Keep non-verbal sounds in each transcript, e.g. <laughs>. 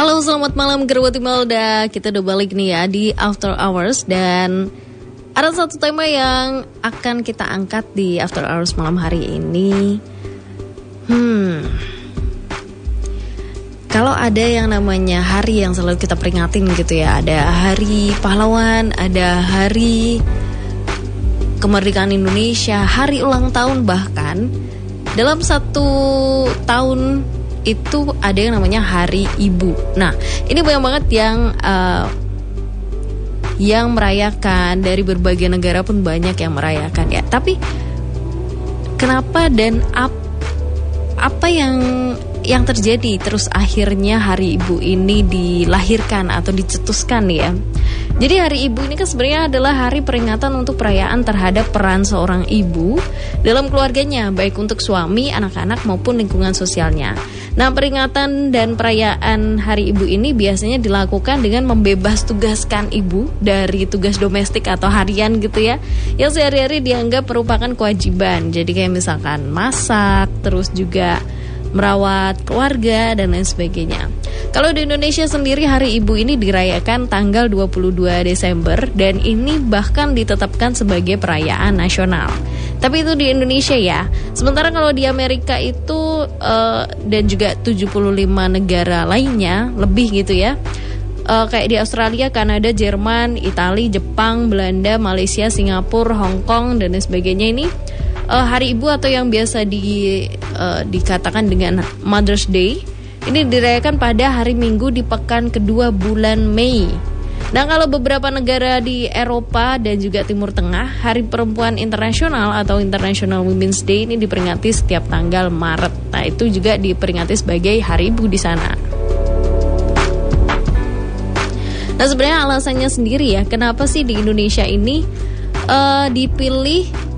Halo, selamat malam Gerwati Malda. Kita udah balik nih ya di After Hours dan ada satu tema yang akan kita angkat di After Hours malam hari ini. Hmm. Kalau ada yang namanya hari yang selalu kita peringatin gitu ya, ada hari pahlawan, ada hari kemerdekaan Indonesia, hari ulang tahun bahkan dalam satu tahun itu ada yang namanya Hari Ibu. Nah, ini banyak banget yang uh, yang merayakan dari berbagai negara pun banyak yang merayakan ya. Tapi kenapa dan ap, apa yang yang terjadi terus akhirnya Hari Ibu ini dilahirkan atau dicetuskan ya? Jadi hari ibu ini kan sebenarnya adalah hari peringatan untuk perayaan terhadap peran seorang ibu dalam keluarganya, baik untuk suami, anak-anak maupun lingkungan sosialnya. Nah, peringatan dan perayaan hari ibu ini biasanya dilakukan dengan membebas tugaskan ibu dari tugas domestik atau harian gitu ya, yang sehari-hari dianggap merupakan kewajiban. Jadi kayak misalkan masak, terus juga merawat keluarga dan lain sebagainya. Kalau di Indonesia sendiri Hari Ibu ini dirayakan tanggal 22 Desember dan ini bahkan ditetapkan sebagai perayaan nasional. Tapi itu di Indonesia ya. Sementara kalau di Amerika itu uh, dan juga 75 negara lainnya lebih gitu ya. Uh, kayak di Australia, Kanada, Jerman, Italia, Jepang, Belanda, Malaysia, Singapura, Hong Kong dan lain sebagainya ini uh, hari ibu atau yang biasa di uh, dikatakan dengan Mother's Day ini dirayakan pada hari Minggu di pekan kedua bulan Mei. Nah kalau beberapa negara di Eropa dan juga Timur Tengah, Hari Perempuan Internasional atau International Women's Day ini diperingati setiap tanggal Maret. Nah itu juga diperingati sebagai Hari Ibu di sana. Nah sebenarnya alasannya sendiri ya, kenapa sih di Indonesia ini uh, dipilih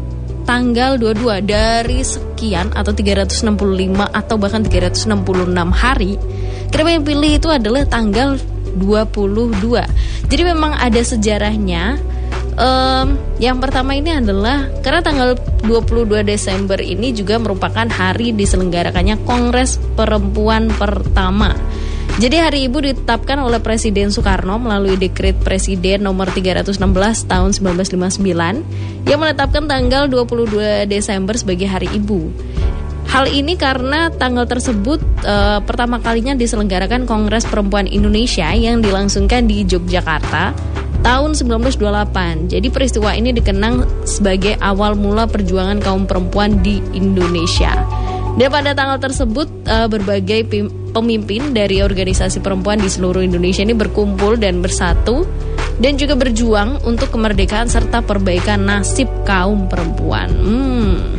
tanggal 22 dari sekian atau 365 atau bahkan 366 hari kenapa yang pilih itu adalah tanggal 22 jadi memang ada sejarahnya. Um, yang pertama ini adalah karena tanggal 22 Desember ini juga merupakan hari diselenggarakannya Kongres Perempuan pertama jadi hari Ibu ditetapkan oleh Presiden Soekarno melalui dekret Presiden nomor 316 tahun 1959 yang menetapkan tanggal 22 Desember sebagai Hari Ibu. Hal ini karena tanggal tersebut e, pertama kalinya diselenggarakan Kongres Perempuan Indonesia yang dilangsungkan di Yogyakarta tahun 1928. Jadi peristiwa ini dikenang sebagai awal mula perjuangan kaum perempuan di Indonesia. Dan pada tanggal tersebut uh, berbagai pemimpin dari organisasi perempuan di seluruh Indonesia ini berkumpul dan bersatu dan juga berjuang untuk kemerdekaan serta perbaikan nasib kaum perempuan. Hmm.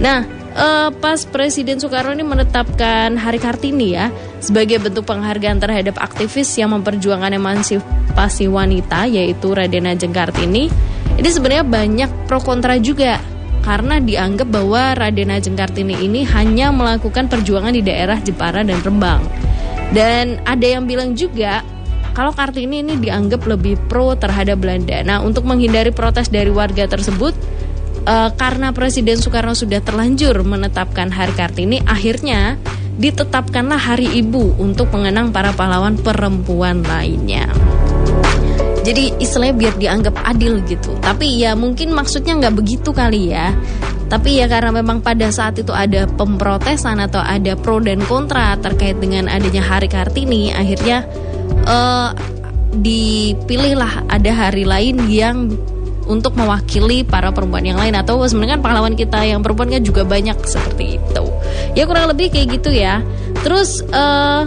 Nah, uh, pas Presiden Soekarno ini menetapkan Hari Kartini ya sebagai bentuk penghargaan terhadap aktivis yang memperjuangkan emansipasi wanita yaitu Raden Ajeng Kartini. Ini sebenarnya banyak pro kontra juga karena dianggap bahwa Raden Ajeng Kartini ini hanya melakukan perjuangan di daerah Jepara dan Rembang. Dan ada yang bilang juga kalau Kartini ini dianggap lebih pro terhadap Belanda. Nah, untuk menghindari protes dari warga tersebut, uh, karena Presiden Soekarno sudah terlanjur menetapkan Hari Kartini, akhirnya ditetapkanlah Hari Ibu untuk mengenang para pahlawan perempuan lainnya jadi istilahnya biar dianggap adil gitu. Tapi ya mungkin maksudnya nggak begitu kali ya. Tapi ya karena memang pada saat itu ada pemprotesan atau ada pro dan kontra terkait dengan adanya hari kartini akhirnya uh, dipilihlah ada hari lain yang untuk mewakili para perempuan yang lain. Atau sebenarnya kan pahlawan kita yang perempuan juga banyak seperti itu. Ya kurang lebih kayak gitu ya. Terus uh,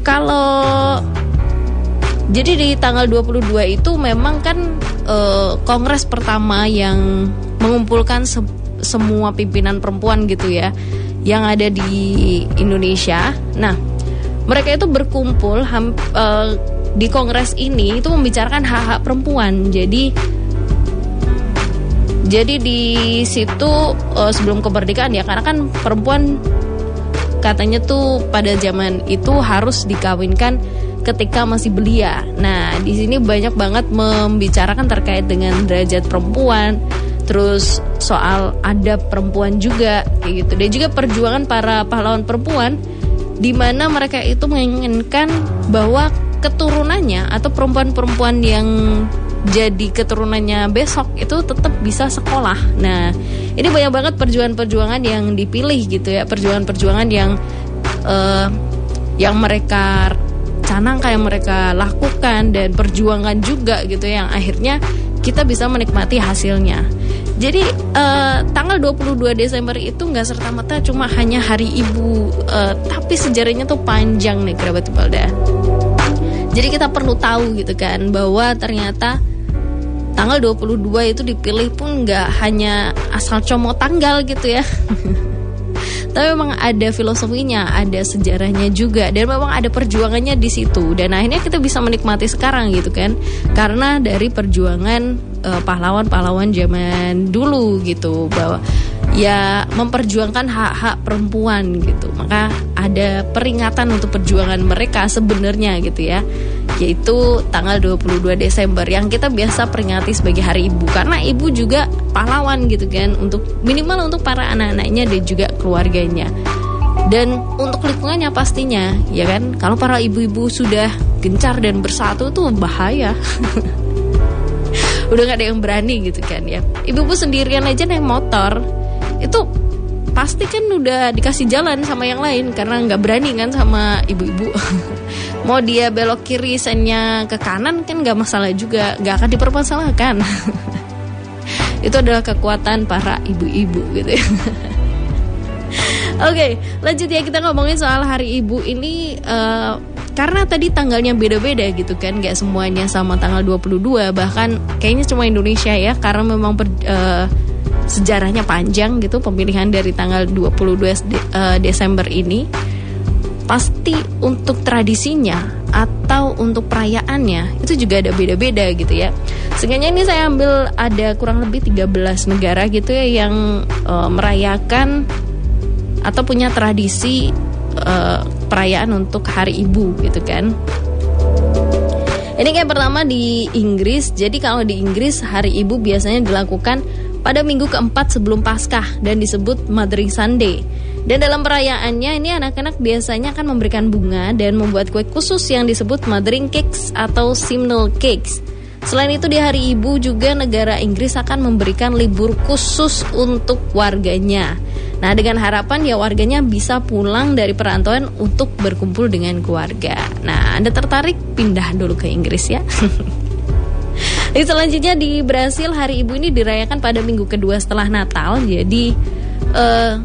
kalau jadi di tanggal 22 itu memang kan e, kongres pertama yang mengumpulkan se semua pimpinan perempuan gitu ya yang ada di Indonesia. Nah, mereka itu berkumpul e, di kongres ini itu membicarakan hak-hak perempuan. Jadi jadi di situ e, sebelum kemerdekaan ya karena kan perempuan katanya tuh pada zaman itu harus dikawinkan ketika masih belia. Nah, di sini banyak banget membicarakan terkait dengan derajat perempuan, terus soal adab perempuan juga kayak gitu. Dan juga perjuangan para pahlawan perempuan di mana mereka itu menginginkan bahwa keturunannya atau perempuan-perempuan yang jadi keturunannya besok itu tetap bisa sekolah. Nah, ini banyak banget perjuangan-perjuangan yang dipilih gitu ya, perjuangan-perjuangan yang uh, yang mereka canangkan, yang mereka lakukan dan perjuangan juga gitu ya, yang akhirnya kita bisa menikmati hasilnya. Jadi uh, tanggal 22 Desember itu nggak serta merta cuma hanya hari ibu, uh, tapi sejarahnya tuh panjang nih kerabat Balda. Jadi kita perlu tahu gitu kan bahwa ternyata tanggal 22 itu dipilih pun nggak hanya asal comot tanggal gitu ya. <laughs> tapi memang ada filosofinya, ada sejarahnya juga. Dan memang ada perjuangannya di situ. Dan akhirnya kita bisa menikmati sekarang gitu kan. Karena dari perjuangan uh, pahlawan-pahlawan zaman dulu gitu. Bahwa ya memperjuangkan hak-hak perempuan gitu. Maka ada peringatan untuk perjuangan mereka sebenarnya gitu ya. Yaitu tanggal 22 Desember yang kita biasa peringati sebagai hari ibu karena ibu juga pahlawan gitu kan untuk minimal untuk para anak-anaknya dan juga keluarganya. Dan untuk lingkungannya pastinya ya kan kalau para ibu-ibu sudah gencar dan bersatu tuh bahaya. <laughs> udah gak ada yang berani gitu kan ya ibu-ibu sendirian aja naik motor itu pasti kan udah dikasih jalan sama yang lain karena nggak berani kan sama ibu-ibu. <laughs> Mau dia belok kiri sennya ke kanan kan nggak masalah juga nggak akan dipermasalahkan. <laughs> Itu adalah kekuatan para ibu-ibu gitu. Ya <laughs> Oke, lanjut ya kita ngomongin soal Hari Ibu ini uh, karena tadi tanggalnya beda-beda gitu kan nggak semuanya sama tanggal 22 bahkan kayaknya cuma Indonesia ya karena memang per, uh, sejarahnya panjang gitu pemilihan dari tanggal 22 de, uh, Desember ini pasti untuk tradisinya atau untuk perayaannya itu juga ada beda-beda gitu ya. Sehingga ini saya ambil ada kurang lebih 13 negara gitu ya yang uh, merayakan atau punya tradisi uh, perayaan untuk Hari Ibu gitu kan. Ini kayak pertama di Inggris. Jadi kalau di Inggris Hari Ibu biasanya dilakukan pada minggu keempat sebelum Paskah dan disebut Mothering Sunday. Dan dalam perayaannya ini anak-anak biasanya akan memberikan bunga dan membuat kue khusus yang disebut Mothering Cakes atau Simnel Cakes. Selain itu di hari ibu juga negara Inggris akan memberikan libur khusus untuk warganya. Nah, dengan harapan ya warganya bisa pulang dari perantauan untuk berkumpul dengan keluarga. Nah, Anda tertarik pindah dulu ke Inggris ya? <laughs> Jadi selanjutnya di Brasil hari ibu ini dirayakan pada minggu kedua setelah Natal. Jadi uh,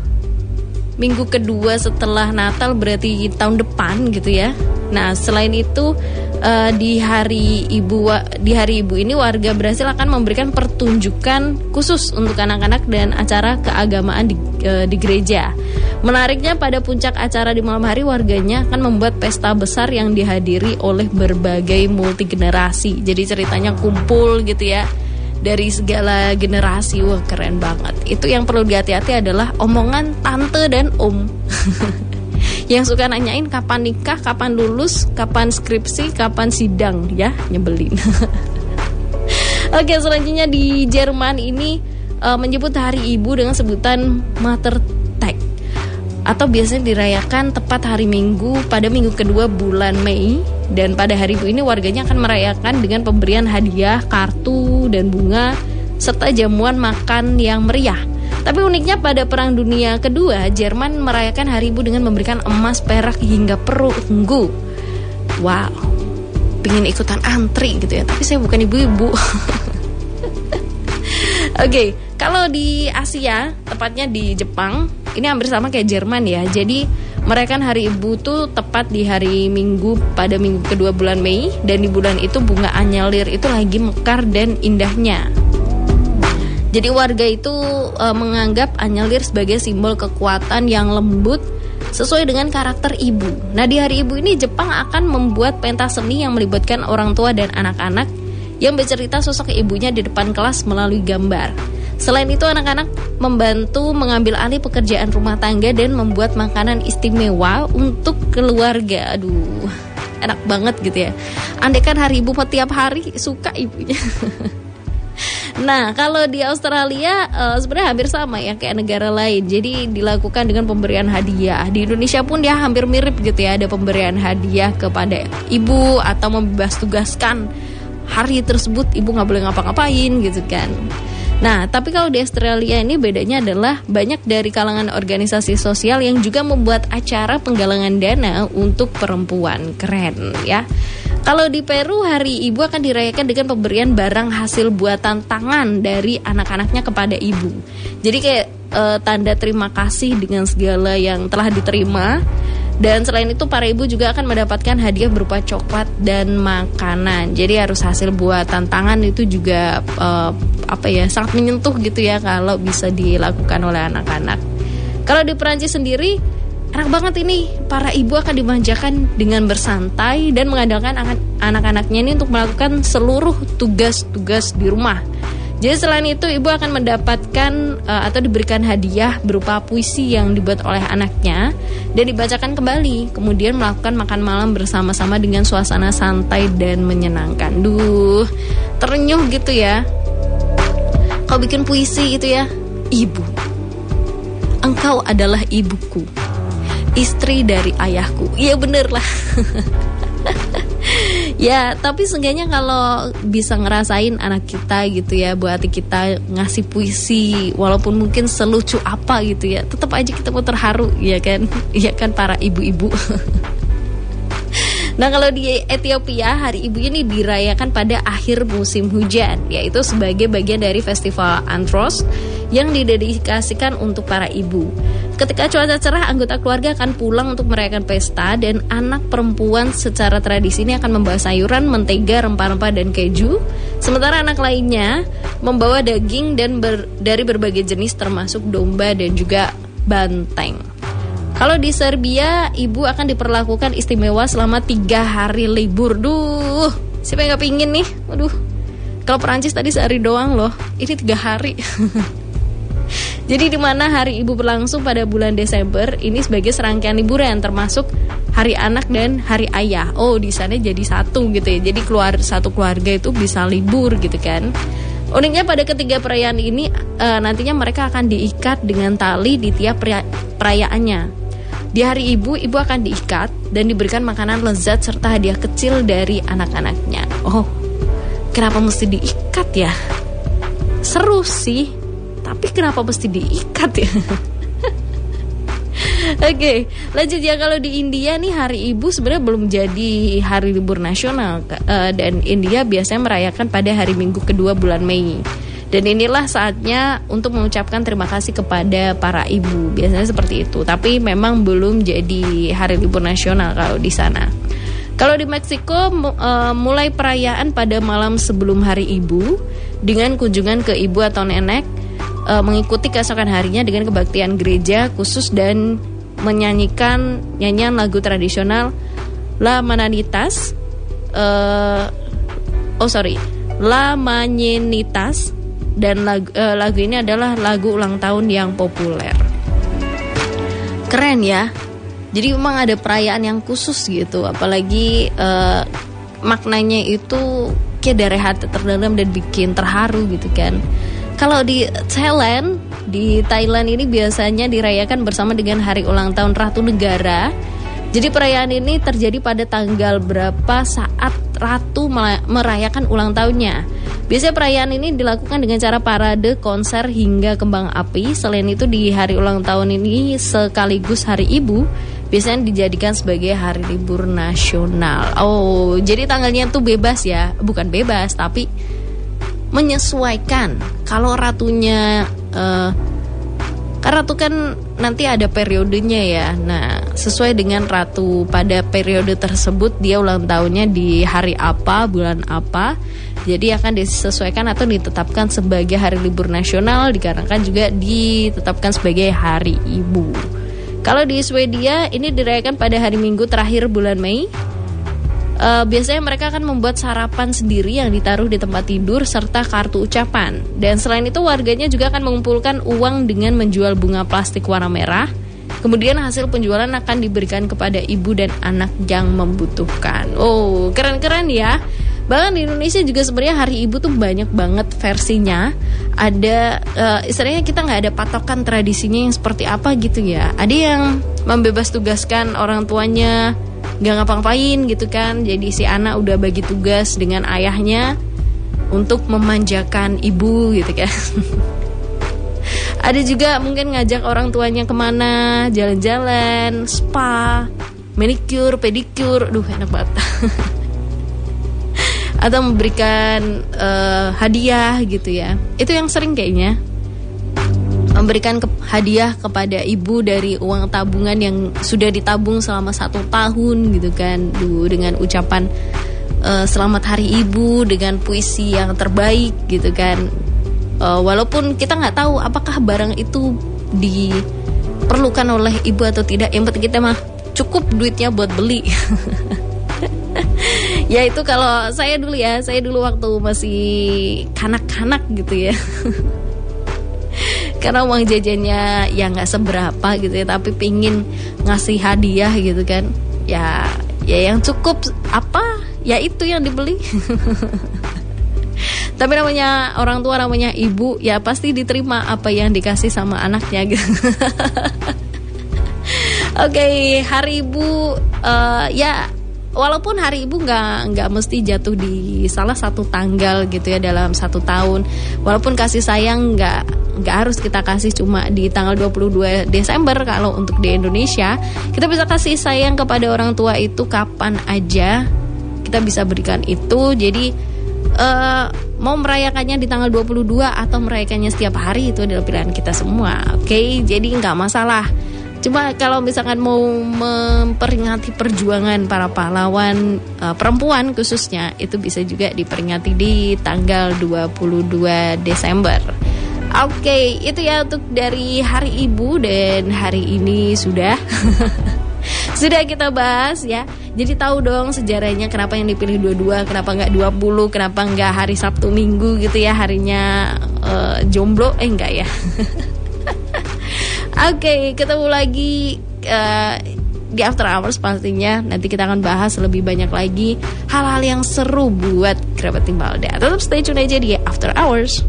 minggu kedua setelah Natal berarti tahun depan gitu ya. Nah, selain itu uh, di hari ibu di hari ibu ini warga Brasil akan memberikan pertunjukan khusus untuk anak-anak dan acara keagamaan di, uh, di gereja. Menariknya pada puncak acara di malam hari warganya akan membuat pesta besar yang dihadiri oleh berbagai multi generasi. Jadi ceritanya kumpul gitu ya dari segala generasi wah keren banget itu yang perlu dihati-hati adalah omongan tante dan om <laughs> yang suka nanyain kapan nikah, kapan lulus, kapan skripsi, kapan sidang ya, nyebelin. <laughs> Oke, selanjutnya di Jerman ini uh, menyebut Hari Ibu dengan sebutan Mother Tag atau biasanya dirayakan tepat hari Minggu pada minggu kedua bulan Mei dan pada hari Ibu ini warganya akan merayakan dengan pemberian hadiah, kartu dan bunga serta jamuan makan yang meriah. Tapi uniknya pada Perang Dunia Kedua, Jerman merayakan Hari Ibu dengan memberikan emas, perak hingga perunggu. Wow, pengen ikutan antri gitu ya. Tapi saya bukan ibu-ibu. <laughs> Oke, okay, kalau di Asia, tepatnya di Jepang, ini hampir sama kayak Jerman ya. Jadi merayakan Hari Ibu tuh tepat di hari Minggu pada minggu kedua bulan Mei dan di bulan itu bunga anyelir itu lagi mekar dan indahnya. Jadi warga itu e, menganggap anyelir sebagai simbol kekuatan yang lembut sesuai dengan karakter ibu. Nah, di hari ibu ini Jepang akan membuat pentas seni yang melibatkan orang tua dan anak-anak yang bercerita sosok ibunya di depan kelas melalui gambar. Selain itu, anak-anak membantu mengambil alih pekerjaan rumah tangga dan membuat makanan istimewa untuk keluarga. Aduh, enak banget gitu ya. Andai kan hari ibu tiap hari suka ibunya. <laughs> Nah, kalau di Australia uh, sebenarnya hampir sama ya kayak negara lain. Jadi dilakukan dengan pemberian hadiah. Di Indonesia pun dia hampir mirip gitu ya, ada pemberian hadiah kepada ibu atau membebas tugaskan hari tersebut ibu nggak boleh ngapa-ngapain gitu kan. Nah, tapi kalau di Australia ini bedanya adalah banyak dari kalangan organisasi sosial yang juga membuat acara penggalangan dana untuk perempuan. Keren ya. Kalau di Peru, Hari Ibu akan dirayakan dengan pemberian barang hasil buatan tangan dari anak-anaknya kepada ibu. Jadi kayak e, tanda terima kasih dengan segala yang telah diterima. Dan selain itu para ibu juga akan mendapatkan hadiah berupa coklat dan makanan. Jadi harus hasil buatan tangan itu juga e, apa ya sangat menyentuh gitu ya kalau bisa dilakukan oleh anak-anak. Kalau di Perancis sendiri enak banget ini para ibu akan dimanjakan dengan bersantai dan mengandalkan anak-anaknya ini untuk melakukan seluruh tugas-tugas di rumah. Jadi selain itu ibu akan mendapatkan uh, atau diberikan hadiah berupa puisi yang dibuat oleh anaknya dan dibacakan kembali. Kemudian melakukan makan malam bersama-sama dengan suasana santai dan menyenangkan. Duh, terenyuh gitu ya. Kau bikin puisi itu ya, ibu. Engkau adalah ibuku istri dari ayahku. Iya bener lah. <laughs> Ya tapi seenggaknya kalau bisa ngerasain anak kita gitu ya buat kita ngasih puisi walaupun mungkin selucu apa gitu ya tetap aja kita mau terharu ya kan? <laughs> Ya kan para ibu-ibu? <laughs> Nah kalau di Ethiopia hari ibu ini dirayakan pada akhir musim hujan Yaitu sebagai bagian dari festival Antros yang didedikasikan untuk para ibu Ketika cuaca cerah, anggota keluarga akan pulang untuk merayakan pesta dan anak perempuan secara tradisi ini akan membawa sayuran, mentega, rempah-rempah dan keju. Sementara anak lainnya membawa daging dan ber, dari berbagai jenis termasuk domba dan juga banteng. Kalau di Serbia, ibu akan diperlakukan istimewa selama tiga hari libur. Duh, siapa yang gak pingin nih? Waduh, kalau Perancis tadi sehari doang loh, ini tiga hari. <laughs> Jadi di mana Hari Ibu berlangsung pada bulan Desember ini sebagai serangkaian liburan termasuk Hari Anak dan Hari Ayah. Oh, di sana jadi satu gitu ya. Jadi keluar satu keluarga itu bisa libur gitu kan. Uniknya pada ketiga perayaan ini e, nantinya mereka akan diikat dengan tali di tiap perayaannya. Di hari ibu, ibu akan diikat dan diberikan makanan lezat serta hadiah kecil dari anak-anaknya. Oh, kenapa mesti diikat ya? Seru sih tapi kenapa mesti diikat ya? <laughs> Oke, okay, lanjut ya kalau di India nih Hari Ibu sebenarnya belum jadi hari libur nasional uh, dan India biasanya merayakan pada hari Minggu kedua bulan Mei. Dan inilah saatnya untuk mengucapkan terima kasih kepada para ibu. Biasanya seperti itu, tapi memang belum jadi hari libur nasional kalau di sana. Kalau di Meksiko uh, mulai perayaan pada malam sebelum Hari Ibu dengan kunjungan ke ibu atau nenek uh, mengikuti keesokan harinya dengan kebaktian gereja khusus dan menyanyikan nyanyian lagu tradisional La Mananitas uh, oh sorry La Manenitas dan lagu, uh, lagu ini adalah lagu ulang tahun yang populer. Keren ya. Jadi memang ada perayaan yang khusus gitu apalagi uh, maknanya itu kayak dari hati terdalam dan bikin terharu gitu kan kalau di Thailand, di Thailand ini biasanya dirayakan bersama dengan hari ulang tahun Ratu Negara. Jadi perayaan ini terjadi pada tanggal berapa saat Ratu merayakan ulang tahunnya. Biasanya perayaan ini dilakukan dengan cara parade, konser hingga kembang api. Selain itu di hari ulang tahun ini sekaligus hari ibu biasanya dijadikan sebagai hari libur nasional. Oh, jadi tanggalnya tuh bebas ya, bukan bebas tapi menyesuaikan kalau ratunya uh, karena ratu kan nanti ada periodenya ya. Nah, sesuai dengan ratu pada periode tersebut dia ulang tahunnya di hari apa, bulan apa. Jadi akan disesuaikan atau ditetapkan sebagai hari libur nasional dikarenakan juga ditetapkan sebagai hari ibu. Kalau di Swedia ini dirayakan pada hari Minggu terakhir bulan Mei uh, biasanya mereka akan membuat sarapan sendiri yang ditaruh di tempat tidur serta kartu ucapan. Dan selain itu warganya juga akan mengumpulkan uang dengan menjual bunga plastik warna merah. Kemudian hasil penjualan akan diberikan kepada ibu dan anak yang membutuhkan. Oh, keren-keren ya. Bahkan di Indonesia juga sebenarnya hari ibu tuh banyak banget versinya. Ada uh, istilahnya kita nggak ada patokan tradisinya yang seperti apa gitu ya. Ada yang membebas tugaskan orang tuanya nggak ngapa-ngapain gitu kan. Jadi si anak udah bagi tugas dengan ayahnya untuk memanjakan ibu gitu kan. <laughs> Ada juga mungkin ngajak orang tuanya ke mana, jalan-jalan, spa, manicure, pedicure, duh enak banget. <laughs> Atau memberikan uh, hadiah gitu ya. Itu yang sering kayaknya memberikan ke hadiah kepada ibu dari uang tabungan yang sudah ditabung selama satu tahun gitu kan, duh dengan ucapan uh, selamat hari ibu dengan puisi yang terbaik gitu kan. Uh, walaupun kita nggak tahu apakah barang itu diperlukan oleh ibu atau tidak yang penting kita mah cukup duitnya buat beli. <laughs> Ya itu kalau saya dulu ya saya dulu waktu masih kanak-kanak gitu ya <laughs> karena uang jajannya ya nggak seberapa gitu ya tapi pingin ngasih hadiah gitu kan. Ya ya yang cukup apa? Ya itu yang dibeli. <laughs> Tapi namanya orang tua namanya ibu ya pasti diterima apa yang dikasih sama anaknya gitu. <laughs> Oke, okay, hari ibu uh, ya walaupun hari ibu nggak nggak mesti jatuh di salah satu tanggal gitu ya dalam satu tahun. Walaupun kasih sayang nggak nggak harus kita kasih cuma di tanggal 22 Desember kalau untuk di Indonesia kita bisa kasih sayang kepada orang tua itu kapan aja kita bisa berikan itu. Jadi uh, mau merayakannya di tanggal 22 atau merayakannya setiap hari itu adalah pilihan kita semua. Oke, okay? jadi nggak masalah. Cuma kalau misalkan mau memperingati perjuangan para pahlawan uh, perempuan khususnya itu bisa juga diperingati di tanggal 22 Desember. Oke, okay, itu ya untuk dari Hari Ibu dan hari ini sudah <laughs> sudah kita bahas ya. Jadi tahu dong sejarahnya kenapa yang dipilih dua-dua, kenapa nggak 20, kenapa nggak hari Sabtu Minggu gitu ya harinya uh, jomblo eh enggak ya. <laughs> Oke, okay, ketemu lagi uh, di After Hours pastinya nanti kita akan bahas lebih banyak lagi hal-hal yang seru buat kerabat Timbalda. Tetap stay tune aja di After Hours.